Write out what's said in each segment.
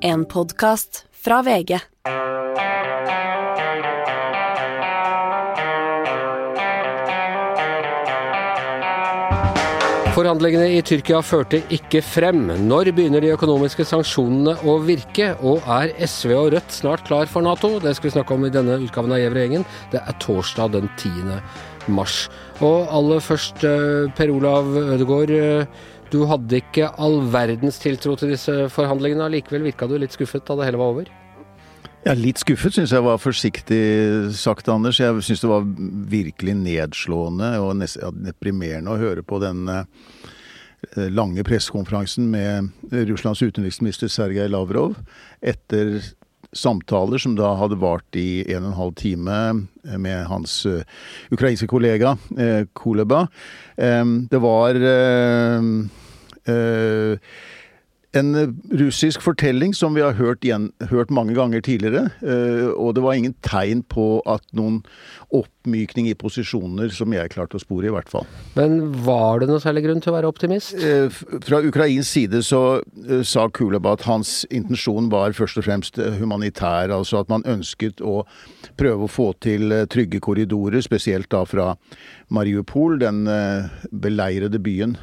En podkast fra VG. Forhandlingene i Tyrkia førte ikke frem. Når begynner de økonomiske sanksjonene å virke? Og er SV og Rødt snart klar for Nato? Det skal vi snakke om i denne utgaven av Gjever-gjengen. Det er torsdag den 10. mars. Og aller først, eh, Per Olav Ødegaard. Eh, Du hadde ikke all verdens tiltro til disse forhandlingene. Likevel virka du litt skuffet da det hele var over? Ja, Litt skuffet syns jeg var forsiktig sagt, Anders. Jeg syns det var virkelig nedslående og deprimerende å høre på den eh, lange pressekonferansen med Russlands utenriksminister Sergej Lavrov etter samtaler som da hadde vart i en og en halv time med hans eh, ukrainske kollega Koleba. Det var eh, eh, en russisk fortelling som vi har hørt, igjen, hørt mange ganger tidligere. eh, Og det var ingen tegn på at noen oppmykning i posisjoner som jeg klarte å spore, i hvert fall. Men var det noe særlig grunn til å være optimist? Eh, Fra Ukrains side så eh, sa Kuleba at hans intensjon var først og fremst eh, humanitær. Altså at man ønsket å prøve å få til eh, trygge korridorer, spesielt da fra Mariupol, den eh, beleirede byen.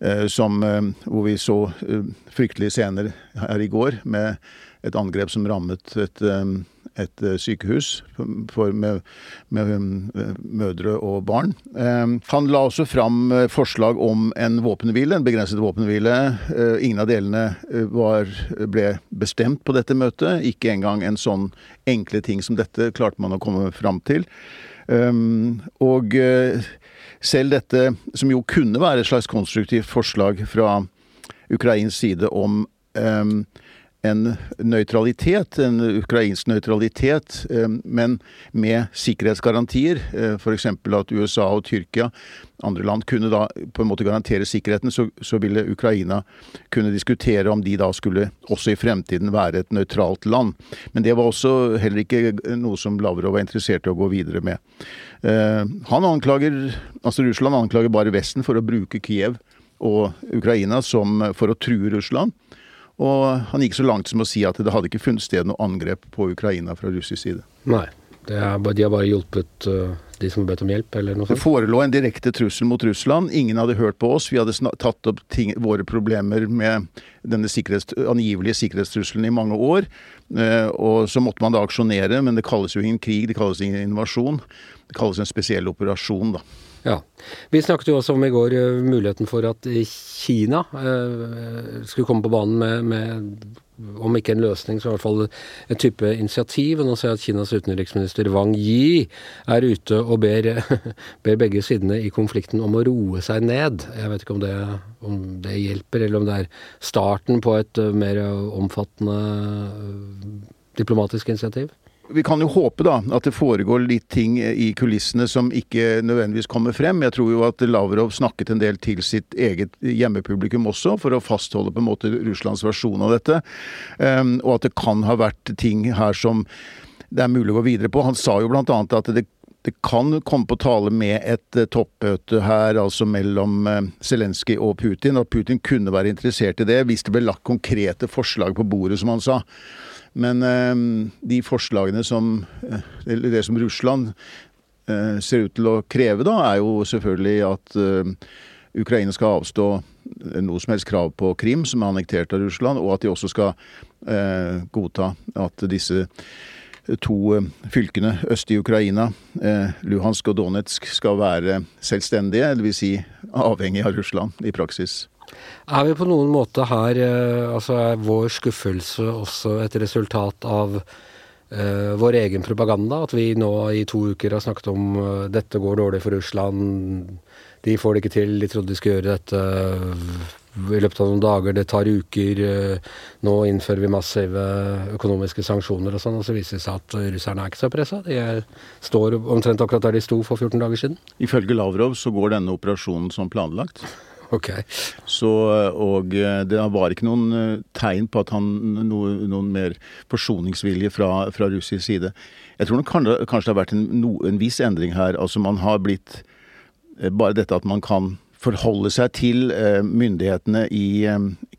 Eh, Som, eh, hvor vi så eh, fryktelige scener her i går, med et angrep som rammet et, et eh, sykehus for, med, med mødre og barn. Han la også fram forslag om en våpenhvile, en begrenset våpenhvile. Ingen av delene var, ble bestemt på dette møtet. Ikke engang en sånn enkle ting som dette klarte man å komme fram til. Og selv dette, som jo kunne være et slags konstruktivt forslag fra Ukrains side om um, en nøytralitet, en ukrainsk nøytralitet, um, men med sikkerhetsgarantier, uh, f.eks. at USA og Tyrkia, andre land, kunne da på en måte garantere sikkerheten, så, så ville Ukraina kunne diskutere om de da skulle også i fremtiden være et nøytralt land. Men det var også heller ikke noe som Lavrov var interessert i å gå videre med. Eh, han anklager, altså Russland anklager bare Vesten for å bruke Kiev og Ukraina som for å true Russland. Og han gikk så langt som å si at det hadde ikke funnet sted noe angrep på Ukraina fra russisk side. Nei. Det er, de har bare hjulpet uh, de som har bedt om hjelp, eller noe sånt? Det forelå en direkte trussel mot Russland. Ingen hadde hørt på oss. Vi hadde tatt opp ting, våre problemer med denne sikkerhets, angivelige sikkerhetstrusselen i mange år. Uh, og så måtte man da aksjonere, men det kalles jo ingen krig, det kalles ingen invasjon. Det kalles en spesiell operasjon, da. Ja. Vi snakket jo også om i går eh, muligheten for at eh, Kina eh, skulle komme på banen med, med om ikke en løsning, så i hvert fall en type initiativ. Og nå ser jeg at Kinas utenriksminister Wang Yi er ute og ber, ber begge sidene i konflikten om å roe seg ned. Jeg vet ikke om det, om det hjelper, eller om det er starten på et eh, mer omfattende diplomatisk initiativ. Vi kan jo håpe da at det foregår litt ting i kulissene som ikke nødvendigvis kommer frem. Jeg tror jo at Lavrov snakket en del til sitt eget hjemmepublikum også, for å fastholde på en måte Russlands versjon av dette. Um, og at det kan ha vært ting her som det er mulig å gå videre på. Han sa jo bl.a. at det det kan komme på tale med et eh, toppmøte her, altså mellom eh, Zelenskyj og Putin. At Putin kunne være interessert i det hvis det ble lagt konkrete forslag på bordet, som han sa. Men eh, de forslagene som eh, Eller det som Russland eh, ser ut til å kreve, da, er jo selvfølgelig at eh, Ukraina skal avstå noe som helst krav på Krim, som er annektert av Russland, og at de også skal godta at disse to fylkene øst i Ukraina, Luhansk og Donetsk, skal være selvstendige, dvs. Si avhengig av Russland i praksis. Er vi på noen måte her eh, Altså er vår skuffelse også et resultat av uh, vår egen propaganda? At vi nå i to uker har snakket om uh, dette går dårlig for Russland, de får det ikke til, de trodde de skulle gjøre dette i løpet av noen dager, det tar uker, nå innfører vi massive økonomiske sanksjoner og sånn, og så viser det seg at russerne er ikke så pressa. De står omtrent akkurat der de sto for 14 dager siden. Ifølge Lavrov så går denne operasjonen som planlagt. Ok. Så, og eh, det var ikke noen eh, tegn på at han noe, noen mer forsoningsvilje fra, fra russisk side. Jeg tror nok kanskje, det har vært en, no, en viss endring her. Altså man har blitt eh, Bare dette at man kan forholde seg til myndighetene i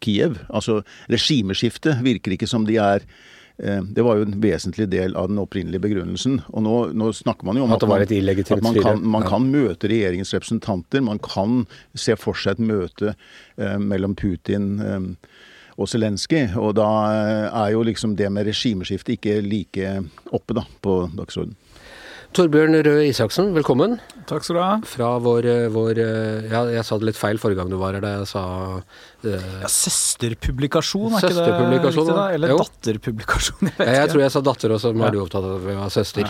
Kiev. Altså regimeskiftet virker ikke som de er det var jo en vesentlig del av den opprinnelige begrunnelsen. Og nå, nå snakker man jo om at, var at man, kan, man kan møte regjeringens representanter. Man kan se for seg et møte eh, mellom Putin eh, og Zelenskyj. Og da eh, er jo liksom det med regimeskifte ikke like oppe da, på dagsordenen. Torbjørn Røe Isaksen, velkommen. Takk skal du ha. Fra vår, vår ja, Jeg sa det litt feil forrige gang du var her, da jeg sa ja, søsterpublikasjon, er ikke det riktig? da? Eller jo. datterpublikasjon? Jeg Ja, jeg tror jeg sa datter også, men er du opptatt av at vi var søster.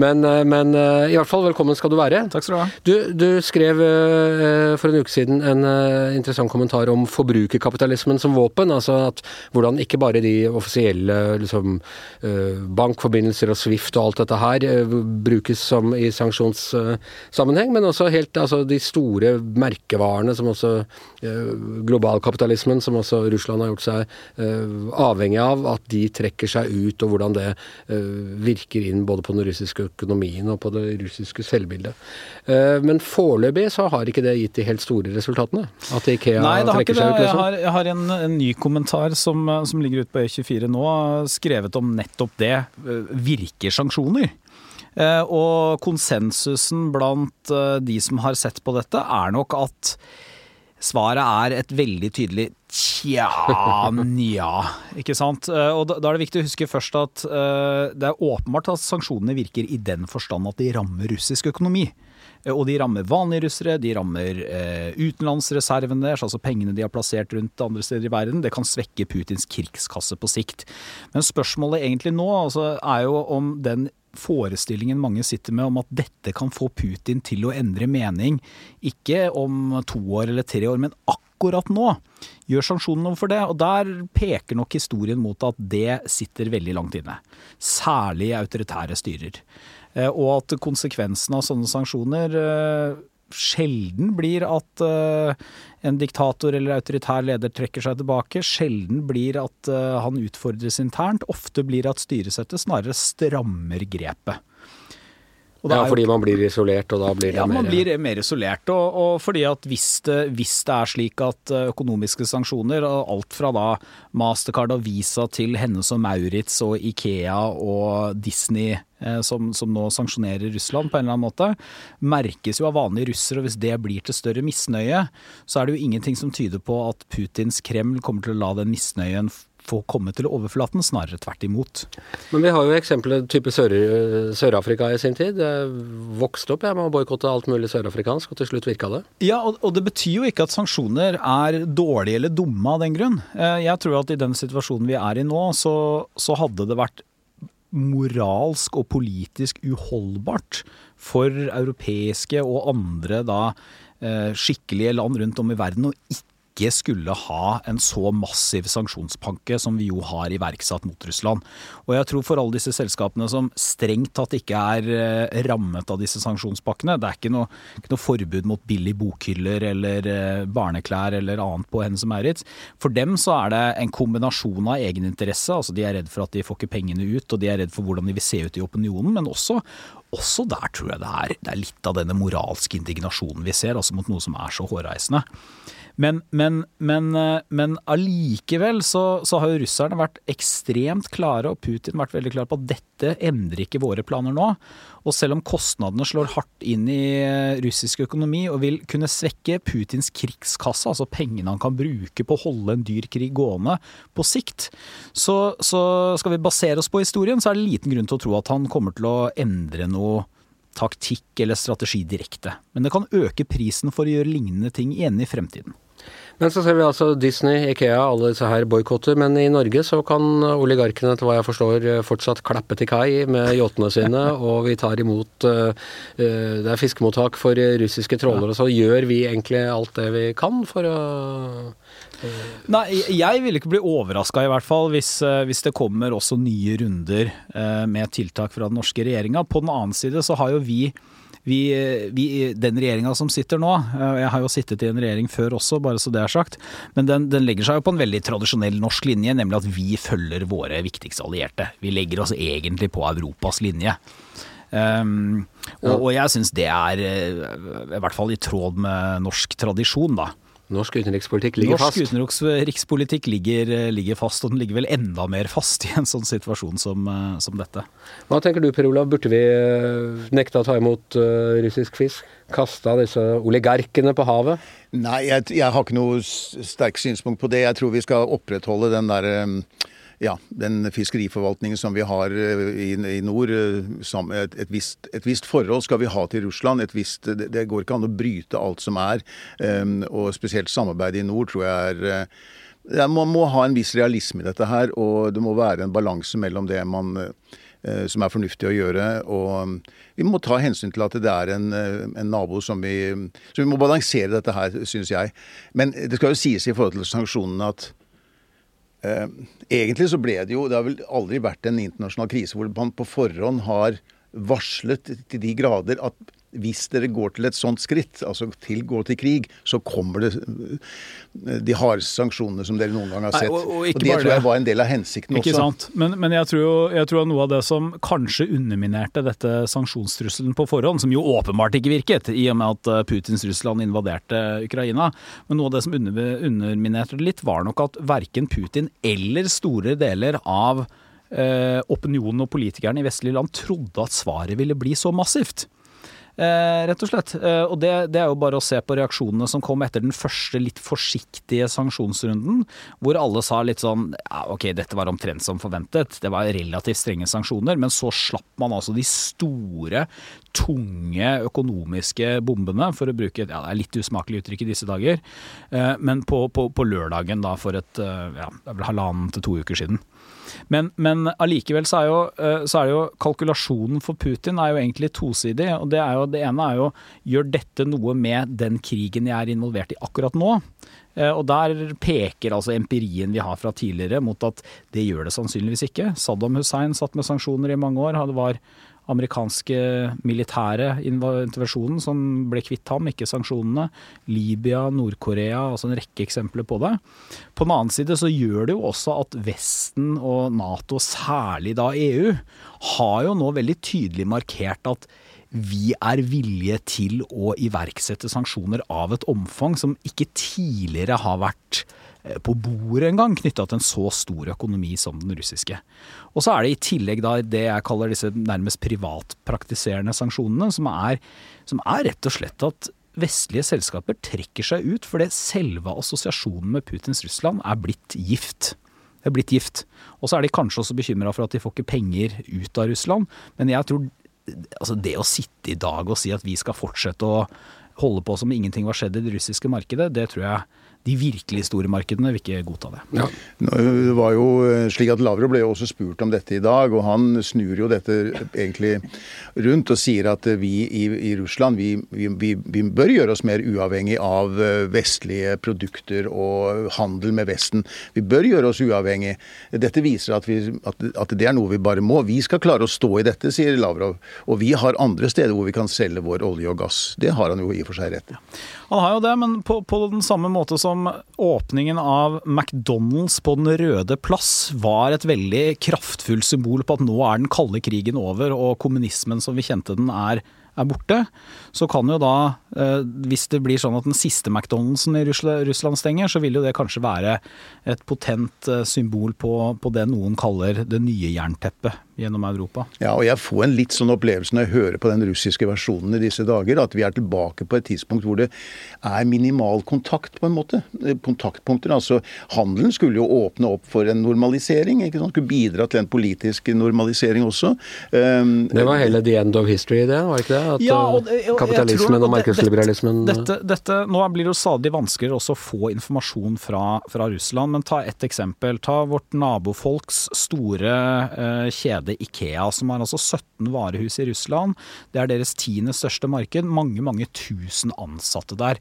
Men, eh, men eh, i hvert fall, velkommen skal du være. Takk skal du ha. Du, du skrev eh, for en uke siden en interessant kommentar om forbrukerkapitalismen som våpen. Altså at hvordan ikke bare de offisielle liksom, bankforbindelser og Swift og alt dette her brukes som i sanksjonssammenheng, men også helt altså, de store merkevarene som også eh, globalkapitalismen, som også Russland har gjort seg eh, avhengig av, at de trekker seg ut, og hvordan det eh, virker inn både på den russiske økonomien og på det russiske selvbildet. Eh, men foreløpig så har ikke det gitt de helt store resultatene? At Ikea Nei, det har ikke det. seg ut, Jeg liksom? har, jeg har en, en ny kommentar som, som ligger ute på E24 nå, skrevet om nettopp det. Virker sanksjoner? Og konsensusen blant de som har sett på dette, er nok at svaret er et veldig tydelig tja, nja. Ikke sant? Eh, Og da er det viktig å huske først at eh, det er åpenbart at sanksjonene virker i den forstand at de rammer russisk økonomi. Eh, Og de rammer vanlige russere, de rammer eh, utenlandsreservene deres, altså pengene de har plassert rundt andre steder i verden. Det kan svekke Putins krigskasse på sikt. Men spørsmålet egentlig nå altså, er jo om den forestillingen mange sitter med om at dette kan få Putin til å endre mening, ikke om to år eller tre år, men akkurat nå. Gjør sanksjonene noe for det? Og der peker nok historien mot at det sitter veldig langt inne. Særlig autoritære styrer. Eh, Og at konsekvensen av sånne sanksjoner eh, sjelden blir at eh, en diktator eller autoritær leder trekker seg tilbake. Sjelden blir at eh, han utfordres internt. Ofte blir at styresettet snarere strammer grepet. Ja, fordi man blir isolert, og da blir det ja, man blir mer isolert. Og, og fordi at hvis det, hvis det er slik at eh, økonomiske sanksjoner, og alt fra da Mastercard og Visa til Hennes og Maurits og Ikea og Disney eh, som, som nå sanksjonerer Russland på en eller annen måte, merkes jo av vanlige russere. Og hvis det blir til større misnøye, så er det jo ingenting som tyder på at Putins Kreml kommer til å la den misnøyen få komme til overflaten, snarere tvert imot. Men vi har jo eksempler type Sør- Sør-Afrika i sin tid. Jeg vokste opp jeg med å boikotte alt mulig sørafrikansk, og til slutt virka det. Ja, og, og det betyr jo ikke at sanksjoner er dårlige eller dumme av den grunn. Eh, Jeg tror at i den situasjonen vi er i nå, så, så hadde det vært moralsk og politisk uholdbart for europeiske og andre da eh, skikkelige land rundt om i verden å ikke skulle ha en så massiv sanksjonspakke som vi jo har iverksatt mot Russland. Og jeg tror for alle disse selskapene som strengt tatt ikke er eh, rammet av disse sanksjonspakkene, det er ikke noe, ikke noe forbud mot billig bokhyller eller eh, barneklær eller annet på Hennes og Maurits. For dem så er det en kombinasjon av egeninteresse, altså de er redd for at de får ikke pengene ut, og de er redd for hvordan de vil se ut i opinionen, men også også der tror jeg det er, det er litt av denne moralske indignasjonen vi ser, altså mot noe som er så hårreisende. Men, men, men, eh, men allikevel så, så har jo russerne vært ekstremt klare, og Putin vært veldig klar på at dette endrer ikke våre planer nå. Og selv om kostnadene slår hardt inn i eh, russisk økonomi og vil kunne svekke Putins krigskasse, altså pengene han kan bruke på å holde en dyr krig gående på sikt, så, så skal vi basere oss på historien, så er det liten grunn til å tro at han kommer til å endre noe taktikk eller strategi direkte. Men det kan øke prisen for å gjøre lignende ting igjen i fremtiden. Men så ser vi altså Disney, Ikea, alle disse her boikotter. Men i Norge så kan oligarkene, til hva jeg forstår, fortsatt klappe til kai med yachtene sine, og vi tar imot eh, eh, Det er fiskemottak for russiske trålere, så gjør vi egentlig alt det vi kan for å Nei, jeg vil ikke bli overraska i hvert fall hvis, eh, hvis det kommer også nye runder eh, med tiltak fra den norske regjeringa. På den annen side så har jo vi vi, vi, den regjeringa som sitter nå, eh, jeg har jo sittet i en regjering før også, bare så det er sagt, men den, den legger seg jo på en veldig tradisjonell norsk linje, nemlig at vi følger våre viktigste allierte. Vi legger oss egentlig på Europas linje. Um, og, og, jeg syns det er i hvert fall i tråd med norsk tradisjon, da. Norsk utenrikspolitikk ligger Norsk fast? Norsk utenrikspolitikk ligger, ligger, fast, og den ligger vel enda mer fast i en sånn situasjon som, som dette. Hva tenker du Per Olav, burde vi nekte å ta imot russisk fisk? Kasta disse oligarkene på havet? Nei, jeg, jeg har ikke noe sterkt synspunkt på det. Jeg tror vi skal opprettholde den der ja, den fiskeriforvaltningen som vi har i, i nord. Et, et, visst, et, visst, forhold skal vi ha til Russland. Visst, det, det, går ikke an å bryte alt som er. og spesielt samarbeidet i nord tror jeg er ja, Man må ha en viss realisme i dette her, og det må være en balanse mellom det man som er fornuftig å gjøre. Og vi må ta hensyn til at det er en, en nabo som vi Så vi må balansere dette her, syns jeg. Men det skal jo sies i forhold til sanksjonene at Eh, egentlig så ble det jo Det har vel aldri vært en internasjonal krise hvor man på forhånd har varslet til de grader at hvis dere går til et sånt skritt, altså til gå til krig, så kommer det de hardeste sanksjonene som dere noen gang har sett. Nei, og, og, og, Det tror jeg var en del av hensikten ikke også. Sant? Men, men jeg, tror, jeg tror noe av det som kanskje underminerte dette sanksjonstrusselen på forhånd, som jo åpenbart ikke virket, i og med at eh, Putins Russland invaderte Ukraina, men noe av det som underminerte det litt, var nok at verken Putin eller store deler av eh, opinionen og politikerne i vestlige land trodde at svaret ville bli så massivt. Eh, rett og slett. Eh, og det, det, er jo bare å se på reaksjonene som kom etter den første litt forsiktige sanksjonsrunden, hvor alle sa litt sånn ja, ok, dette var omtrent som forventet, det var relativt strenge sanksjoner, men så slapp man altså de store, tunge økonomiske bombene, for å bruke ja, det er litt usmakelig uttrykk i disse dager, eh, men på, på, på lørdagen da for et ja, halvannen til to uker siden. Men, men allikevel så er, jo, eh, så er jo kalkulasjonen for Putin er jo egentlig tosidig. og Det, jo, det ene er jo gjør dette noe med den krigen jeg er involvert i akkurat nå? Eh, og der peker altså empirien vi har fra tidligere mot at det gjør det sannsynligvis ikke. Saddam Hussein satt med sanksjoner i mange år. Det var amerikanske militære intervensjonen som ble kvitt ham, ikke sanksjonene. Libya, Nord-Korea, altså en rekke eksempler på det. På den annen side så gjør det jo også at Vesten og Nato, særlig da EU, har jo nå veldig tydelig markert at vi er villige til å iverksette sanksjoner av et omfang som ikke tidligere har vært på bordet en gang knytta til en så stor økonomi som den russiske. Og så er det i tillegg da det jeg kaller disse nærmest privatpraktiserende sanksjonene, som er, som er rett og slett at vestlige selskaper trekker seg ut fordi selve assosiasjonen med Putins Russland er blitt gift. Det er blitt gift. Og så er de kanskje også bekymra for at de får ikke penger ut av Russland. Men jeg tror altså det å sitte i dag og si at vi skal fortsette å holde på som ingenting var skjedd i det russiske markedet, det tror jeg de virkelig store markedene vil ikke godta det. Ja. Det var jo eh, slik at Lavrov ble jo også spurt om dette i dag, og han snur jo dette egentlig rundt og sier at vi i, i Russland vi, vi, vi, bør gjøre oss mer uavhengig av eh, vestlige produkter og handel med Vesten. Vi bør gjøre oss uavhengig. Dette viser at, at, at det er noe vi bare må. Vi skal klare å stå i dette, sier Lavrov. Og vi har andre steder hvor vi kan selge vår olje og gass. Det har han jo i og for seg rett i. Han har jo det, men på, på den samme måte som åpningen av McDonald's på Den røde plass var et veldig kraftfullt symbol på at nå er den kalde krigen over og kommunismen som vi kjente den er, er borte, så kan jo da, eh, hvis det blir sånn at den siste McDonald'sen i Russland stenger, så vil jo det kanskje være et potent eh, symbol på, på det noen kaller det nye jernteppet gjennom Europa. Ja, og jeg får en litt sånn opplevelse når jeg hører på den russiske versjonen i disse dager, at vi er tilbake på et tidspunkt hvor det er minimal kontakt, på en måte. Kontaktpunkter. Altså, handelen skulle jo åpne opp for en normalisering, ikke sant? skulle bidra til en politisk normalisering også. Um, det var hele the end of history, det, var ikke det? At ja, og, og, kapitalismen og markedsliberalismen dette, dette, Nå blir det jo stadig vanskeligere også å få informasjon fra, fra Russland, men ta ett eksempel. Ta vårt nabofolks store uh, kjede kjede Ikea, som har altså 17 varehus i Russland. Det er deres tiende største marked. Mange, mange tusen ansatte der.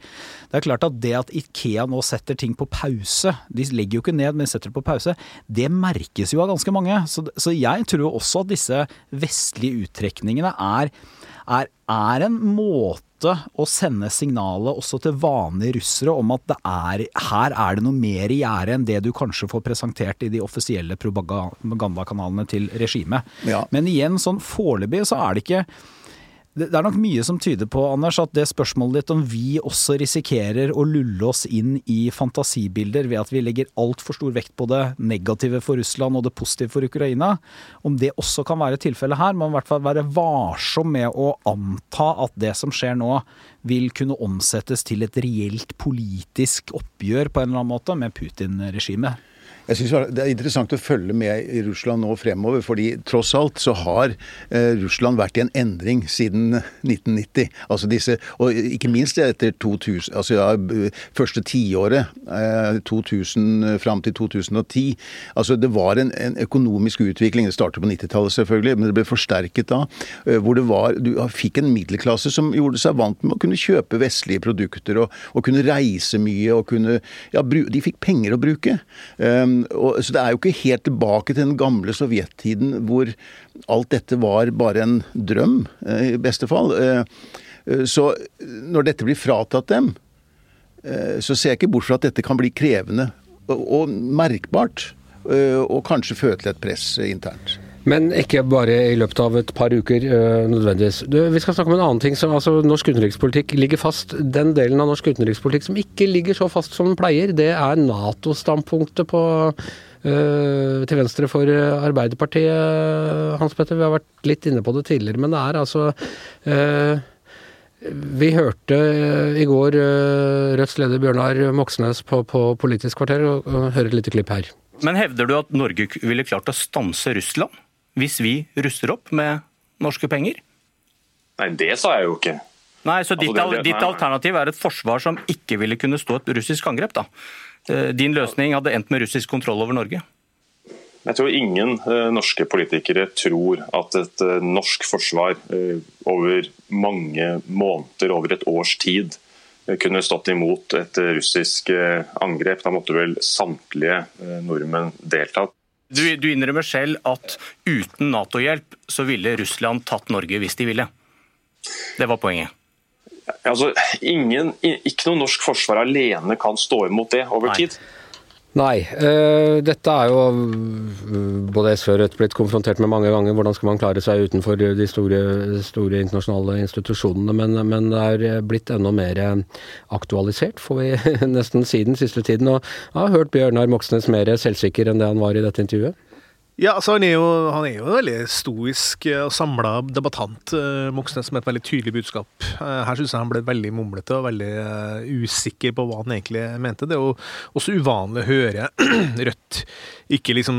Det er klart at det at Ikea nå setter ting på pause, de legger jo ikke ned, men setter det på pause, det merkes jo av ganske mange. Så, så jeg tror også at disse vestlige uttrekningene er, er, er en måte måte å sende signalet også til vanlige russere om at det er, her er det noe mer i gjære enn det du kanskje får presentert i de offisielle propagandakanalene til regimet. Ja. Men igjen, sånn foreløpig så er det ikke det er nok mye som tyder på Anders, at det spørsmålet ditt om vi også risikerer å lulle oss inn i fantasibilder ved at vi legger altfor stor vekt på det negative for Russland og det positive for Ukraina, om det også kan være tilfellet her, må i hvert fall være varsom med å anta at det som skjer nå, vil kunne omsettes til et reelt politisk oppgjør på en eller annen måte med Putin-regimet. Jeg synes Det er interessant å følge med i Russland nå fremover, fordi tross alt så har eh, Russland vært i en endring siden 1990. Altså disse, og ikke minst etter 2000, altså ja, første tiåret, eh, 2000 fram til 2010. Altså det var en, en økonomisk utvikling, det startet på 90-tallet selvfølgelig, men det ble forsterket da, eh, hvor det var, du fikk en middelklasse som gjorde seg vant med å kunne kjøpe vestlige produkter og, og kunne reise mye og kunne, ja, de fikk penger å bruke. Um, og, så det er jo ikke helt tilbake til den gamle sovjettiden hvor alt dette var bare en drøm, eh, i beste fall. Eh, eh, Så når dette blir fratatt dem, så ser jeg ikke bort fra at dette kan bli krevende og, og merkbart. Og kanskje føre til et press internt. Men ikke bare i løpet av et par uker øh, nødvendigvis. Vi skal snakke om en annen ting. som altså Norsk utenrikspolitikk ligger fast. Den delen av norsk utenrikspolitikk som ikke ligger så fast som den pleier, det er Nato-standpunktet på øh, til venstre for Arbeiderpartiet, Hans Petter. Vi har vært litt inne på det tidligere, men det er altså vi hørte i går Rødts leder Bjørnar Moxnes på, på Politisk kvarter, og hører et lite klipp her. Men hevder du at Norge ville klart å stanse Russland hvis vi ruster opp med norske penger? Nei, det sa jeg jo ikke. Nei, så ditt, Altså, det- det- ditt alternativ er et forsvar som ikke ville kunne stå et russisk angrep, da. Eh, Din løsning hadde endt med russisk kontroll over Norge. Jeg tror ingen eh, norske politikere tror at et eh, norsk forsvar eh, over mange måneder, over et års tid, kunne stått imot et russisk angrep. Da måtte vel samtlige nordmenn deltatt. Du, du innrømmer selv at uten Nato-hjelp så ville Russland tatt Norge hvis de ville. Det var poenget. Altså, ingen, ikke noe norsk forsvar alene kan stå imot det over Nei. tid. Nei. øh, dette er jo øh, både SV og Rødt blitt konfrontert med mange ganger. Hvordan skal man klare seg utenfor de store, store internasjonale institusjonene? Men, men det er blitt enda mer aktualisert, får vi nesten si den siste tiden. Og jeg har hørt Bjørnar Moxnes mer selvsikker enn det han var i dette intervjuet. Ja, altså han er jo, han er jo en veldig stoisk eh, og samla debattant, eh, Moxnes, med et veldig tydelig budskap. Eh, Her syns jeg han ble veldig mumlete og veldig eh, usikker på hva han egentlig mente. Det er jo også uvanlig å høre Rødt ikke liksom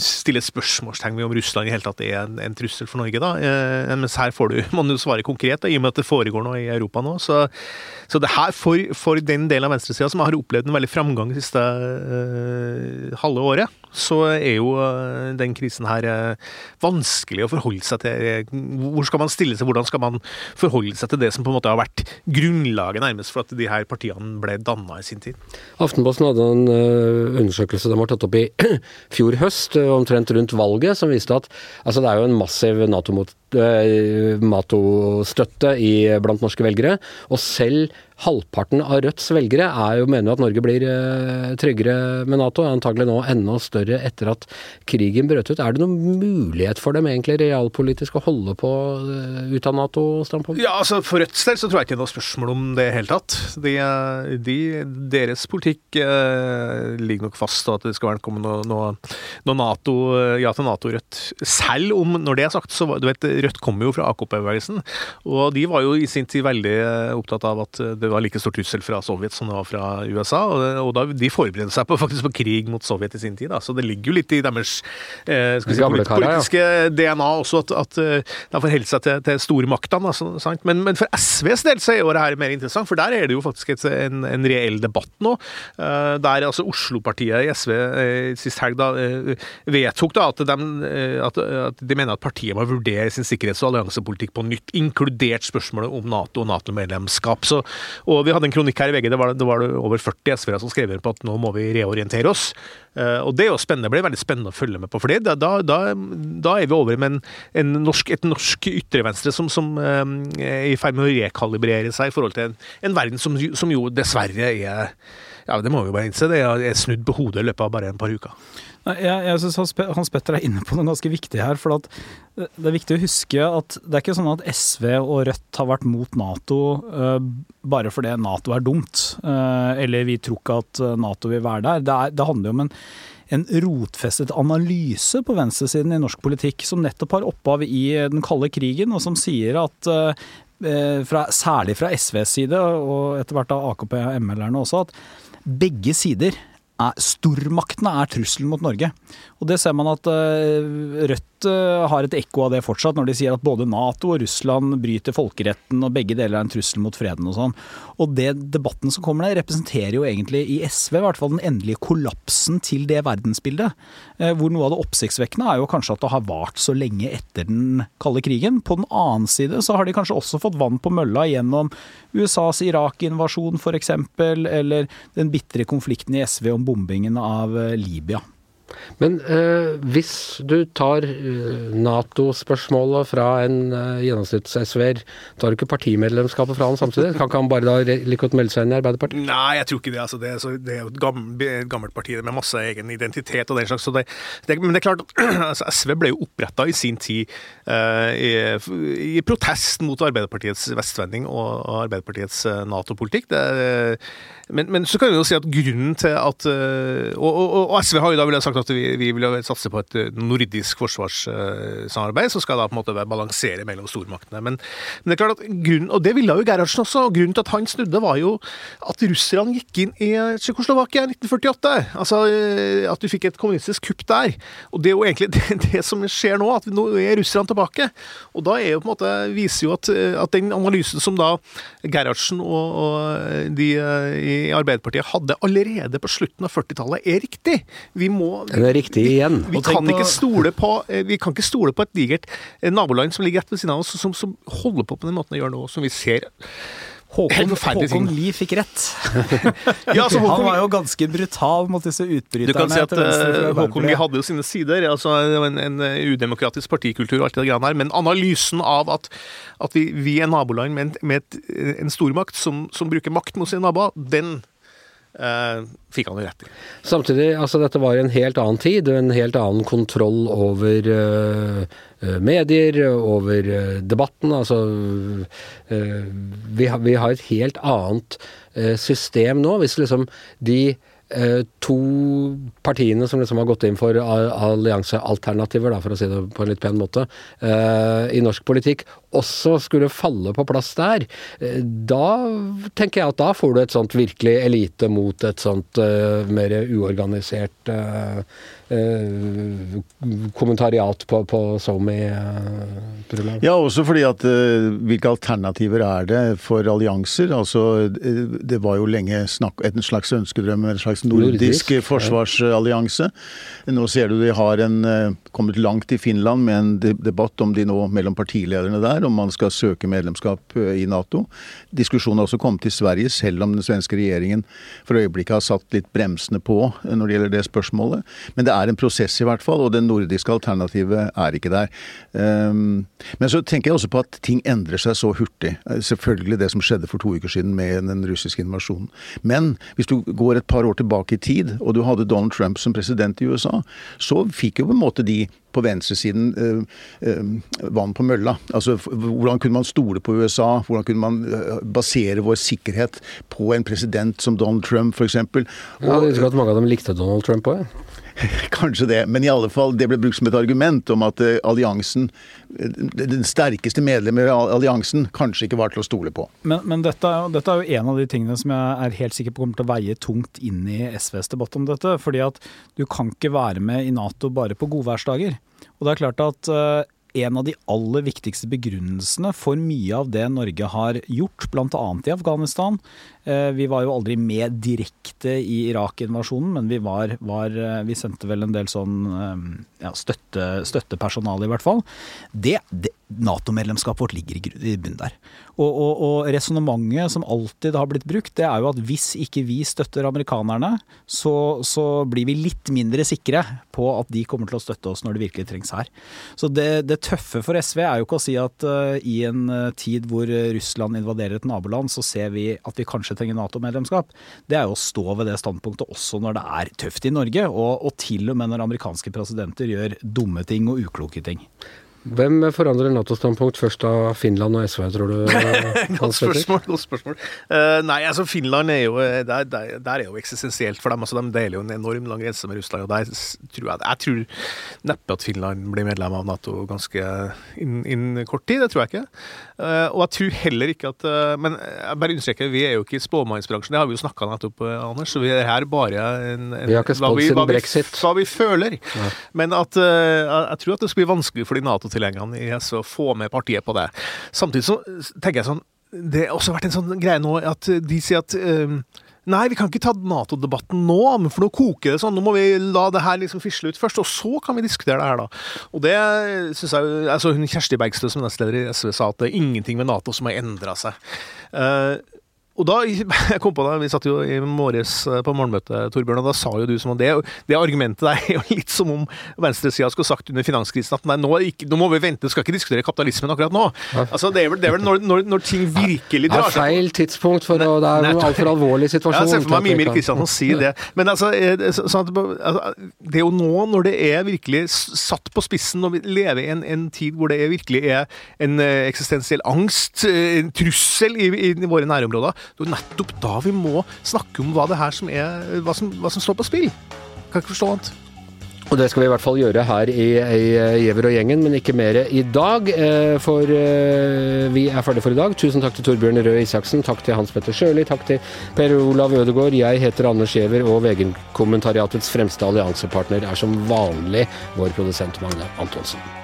stille spørsmålstegn ved om Russland i hele tatt er en, en trussel for Norge, da. Mens her får du, må du svare konkret, da, i og med at det foregår noe i Europa nå. Så, så det her, for, for den delen av venstresida som har opplevd en veldig framgang det siste halve året, så er jo eh, den krisen her eh, vanskelig å forholde seg til. Eh, Hvor skal man stille seg, hvordan skal man forholde seg til det som på en måte har vært grunnlaget nærmest for at de her partiene ble danna i sin tid? Aftenposten hadde en øh, undersøkelse de har tatt opp i fjor høst, omtrent rundt valget, som viste at altså det er jo en massiv Nato-mot- øh, Nato-støtte blant norske velgere. Og selv halvparten av Rødts velgere er jo mener at Norge blir øh, tryggere med Nato. Antagelig nå enda større etter at krigen brøt ut. Er det noen mulighet for dem egentlig realpolitisk å holde på øh, ut av Nato-standpunkt? Ja, altså For Rødts del så tror jeg ikke det er noe spørsmål om det i hele tatt. De, de, deres politikk eh, ligger nok fast, og at det skal være noe, noe, noe NATO, ja til Nato-Rødt. Selv om, når det er sagt, så du vet, Rødt kommer jo fra AKP-bevegelsen, og de var jo i sin tid veldig eh, opptatt av at det var like stor trussel fra Sovjet som det var fra USA, og, da, de forberedte seg på, faktisk på krig mot Sovjet i sin tid. Da. Så det ligger jo litt i deres eh, si, polit- ja. politiske politiske DNA også, at, at eh, de forholder seg til, til stormaktene. Altså. Men, men for SVs del så er det her mer interessant, for der er det jo faktisk et, en, en reell debatt nå. eh, der altså Oslo-partiet i SV eh, sist helg da eh, vedtok da at de, eh, at, at de mener at partiet må vurdere sin sikkerhets- og alliansepolitikk på nytt, inkludert spørsmålet om Nato og Nato-medlemskap. Og vi hadde en kronikk her i VG, det var, det var over 40 SV-ere som skrev på at nå må vi reorientere oss. Eh, og det er jo spennende. Det blir veldig spennende å følge med på. For da, da, da, er vi over med en, en norsk, et norsk ytre venstre som, som um, er i ferd med å rekalibrere seg i forhold til en, en verden som, som, jo dessverre er ja, det må vi bare innse. Det er snudd på hodet i løpet av bare en par uker. Jeg, jeg synes Hans Petter er inne på noe ganske viktig her. for Det er viktig å huske at det er ikke sånn at SV og Rødt har vært mot Nato uh, bare fordi Nato er dumt. Uh, eller vi tror ikke at Nato vil være der. Det, er, det handler jo om en, en rotfestet analyse på venstresiden i norsk politikk som nettopp har opphav i den kalde krigen, og som sier at uh, fra, særlig fra SVs side, og etter hvert av AKP og ML-erne også, at begge sider er, stormaktene er trusselen mot Norge. Og det ser man at uh, Uh, har et ekko av det fortsatt, når de sier at både Nato og Russland bryter folkeretten, og begge deler er en trussel mot freden og sånn. Og det debatten som kommer der, representerer jo egentlig i SV i hvert fall den endelige kollapsen til det verdensbildet. Uh, hvor noe av det oppsiktsvekkende er jo kanskje at det har vart så lenge etter den kalde krigen. På den annen side så har de kanskje også fått vann på mølla gjennom USAs Irak-invasjon f.eks., eller den bitre konflikten i SV om bombingen av Libya. Men eh, hvis du tar eh, Nato-spørsmålet fra en eh, gjennomsnitts-SV-er, tar du ikke partimedlemskapet fra han samtidig? Kan ikke han bare da like godt melde seg inn i Arbeiderpartiet? Nei, jeg tror ikke det. Altså, det, er, jo et gammelt, parti med masse egen identitet og den slags. Det, det, men det er klart altså, SV ble jo oppretta i sin tid eh, i, i, protest mot Arbeiderpartiets vestvending og, og Arbeiderpartiets uh, Nato-politikk. Men, men, så kan vi jo si at grunnen til at uh, og, og, og, SV har jo da vil jeg sagt at vi, vi vil satse på et nordisk forsvarssamarbeid som skal da på en måte balansere mellom stormaktene. Men, men, det er klart at grunnen, og det ville jo Gerhardsen også, og grunnen til at han snudde, var jo at russerne gikk inn i Tsjekkoslovakia i 1948. Altså at du fikk et kommunistisk kupp der. Og det er jo egentlig det, det som skjer nå, at nå er russerne tilbake. Og da er jo på en måte, viser jo at, at den analysen som da Gerhardsen og, og de i Arbeiderpartiet hadde allerede på slutten av 40-tallet, er riktig. Vi må Den er riktig igjen. Vi, vi kan, ikke stole på, eh, vi kan ikke stole på et digert eh, naboland som ligger rett ved siden av oss, som, som holder på på den måten å gjøre nå, som vi ser. Håkon, Håkon Lie fikk rett. ja, altså, Håkon, han var jo ganske brutal mot disse utbryterne. Du kan si at uh, Håkon Lie hadde jo sine sider. altså En, en udemokratisk partikultur og alt det greiene her. Men analysen av at, at vi, vi, er naboland med en, med et, en stormakt som, som bruker makt mot sine naboer, den Uh, fikk han jo rett i. Samtidig, altså dette var en helt annen tid, en helt annen kontroll over uh, medier, over uh, debatten. Altså vi, har, vi, har et helt annet system nå. Hvis liksom de to partiene som liksom har gått inn for alliansealternativer, for å si det på en litt pen måte, i norsk politikk, også skulle falle på plass der, eh, da tenker jeg at da får du et sånt virkelig elite mot et sånt uh, mer uorganisert uh, kommentariat på, på SoMe-programmet. Ja, også fordi at hvilke alternativer er det for allianser? Altså, det var jo lenge snakk, en slags ønskedrøm, en slags nordisk, forsvarsallianse. Nå ser du de har en, kommet langt i Finland med en debatt om de nå mellom partilederne der om man skal søke medlemskap eh, i Nato. Diskusjonen har også kommet til Sverige, selv om den svenske regjeringen for øyeblikket har satt litt bremsene på eh, når det gjelder det spørsmålet. Men det er en prosess i hvert fall, og det nordiske alternativet er ikke der. Ehm, men så tenker jeg også på at ting endrer seg så hurtig. Eh, selvfølgelig det som skjedde for to uker siden med den russiske invasjonen. Men hvis du går et par år tilbake i tid, og du hadde Donald Trump som president i USA, så fikk jo på en måte de på venstresiden øh, øh, vann på mølla. Altså, Hvordan kunne man stole på USA? Hvordan kunne man eh, basere vår sikkerhet på en president som Donald Trump, f.eks.? Ja, jeg husker at mange av dem likte Donald Trump òg. Ja. Kanskje det, men i alle fall, det ble brukt som et argument om at alliansen, den sterkeste medlemmet av alliansen, kanskje ikke var til å stole på. Men, men dette, dette, er jo, en av de tingene som jeg er helt sikker på kommer til å veie tungt inn i SVs debatt om dette. fordi at du kan ikke være med i Nato bare på godværsdager. Og det er klart at uh, en av de aller viktigste begrunnelsene for mye av det Norge har gjort, bl.a. i Afghanistan. Uh, vi var jo aldri med direkte i Irak-invasjonen, men vi, var, var, uh, vi sendte vel en del sånn ja, støtte, støttepersonale, i hvert fall. Det, det, Nato-medlemskapet vårt ligger i bunnen der. Og, og, og resonnementet som alltid har blitt brukt, det er jo at hvis ikke vi støtter amerikanerne, så, så, blir vi litt mindre sikre på at de kommer til å støtte oss når det virkelig trengs her. Så det, det tøffe for SV er jo ikke å si at uh, i en uh, tid hvor Russland invaderer et naboland, så ser vi at vi kanskje trenger Nato-medlemskap. Det er jo å stå ved det standpunktet også når det er tøft i Norge, og, og til og med når amerikanske presidenter gjør dumme ting og ukloke ting. Hvem forandrer Nato-standpunkt først av Finland og SV, tror du? godt spørsmål. godt spørsmål. Uh, nei, altså Finland er jo eh, der, der, der, er jo eksistensielt for dem. altså De deler jo en enorm lang grense med Russland. og der tror Jeg jeg tror neppe at Finland blir medlem av Nato ganske innen inn kort tid. Det tror jeg ikke. Uh, og jeg tror heller ikke at uh, Men jeg bare understreker, vi er jo ikke i spåmannsbransjen. Det har vi jo snakka nettopp, Anders. så Vi er her bare en, en, Vi har ikke spådd siden brexit. Hva vi føler. Ja. Men at jeg tror at det skal bli vanskelig for de Nato tilhengerne i SV å få med partiet på det. Samtidig så tenker jeg sånn Det har også vært en sånn greie nå at de sier at um, Nei, vi kan ikke ta Nato-debatten nå, for nå koker det sånn. Nå må vi la det her liksom fisle ut først, og så kan vi diskutere det her, da. Og det syns jeg altså hun Kjersti Bergstø som nestleder i SV sa at det er ingenting med Nato som har endra seg. Uh, og da, jeg kom på det, Vi satt jo i morges eh, på morgenmøtet, Torbjørn, og da sa jo du som om det, det argumentet der er jo litt som om venstresida skulle sagt under finanskrisen at nei, nå, ikke, nå, må vi vente, skal ikke diskutere kapitalismen akkurat nå. Altså, Det er vel, det er vel når, når, når, ting virkelig drar seg Det feil tidspunkt, for å, det er en altfor alvorlig situasjon. Ja, Se for meg Mimir Kristiansen si det. Men altså, sånn at, altså, det er jo nå, når det er virkelig satt på spissen, når vi lever i en, en tid hvor det er virkelig er en eh, eksistensiell angst, en trussel i, i våre nærområder det er nettopp da vi må snakke om hva det her som er, hva som, hva som står på spill. Kan ikke forstå annet. Og det skal vi i hvert fall gjøre her i, i og gjengen, men ikke mer i dag. Eh, for eh, vi er ferdige for i dag. Tusen takk til Torbjørn Røe Isaksen, takk til Hans Petter Sjøli, takk til Per Olav Ødegaard. Jeg heter Anders Giæver, og VG-kommentariatets fremste alliansepartner er som vanlig vår produsent Magne Antonsen.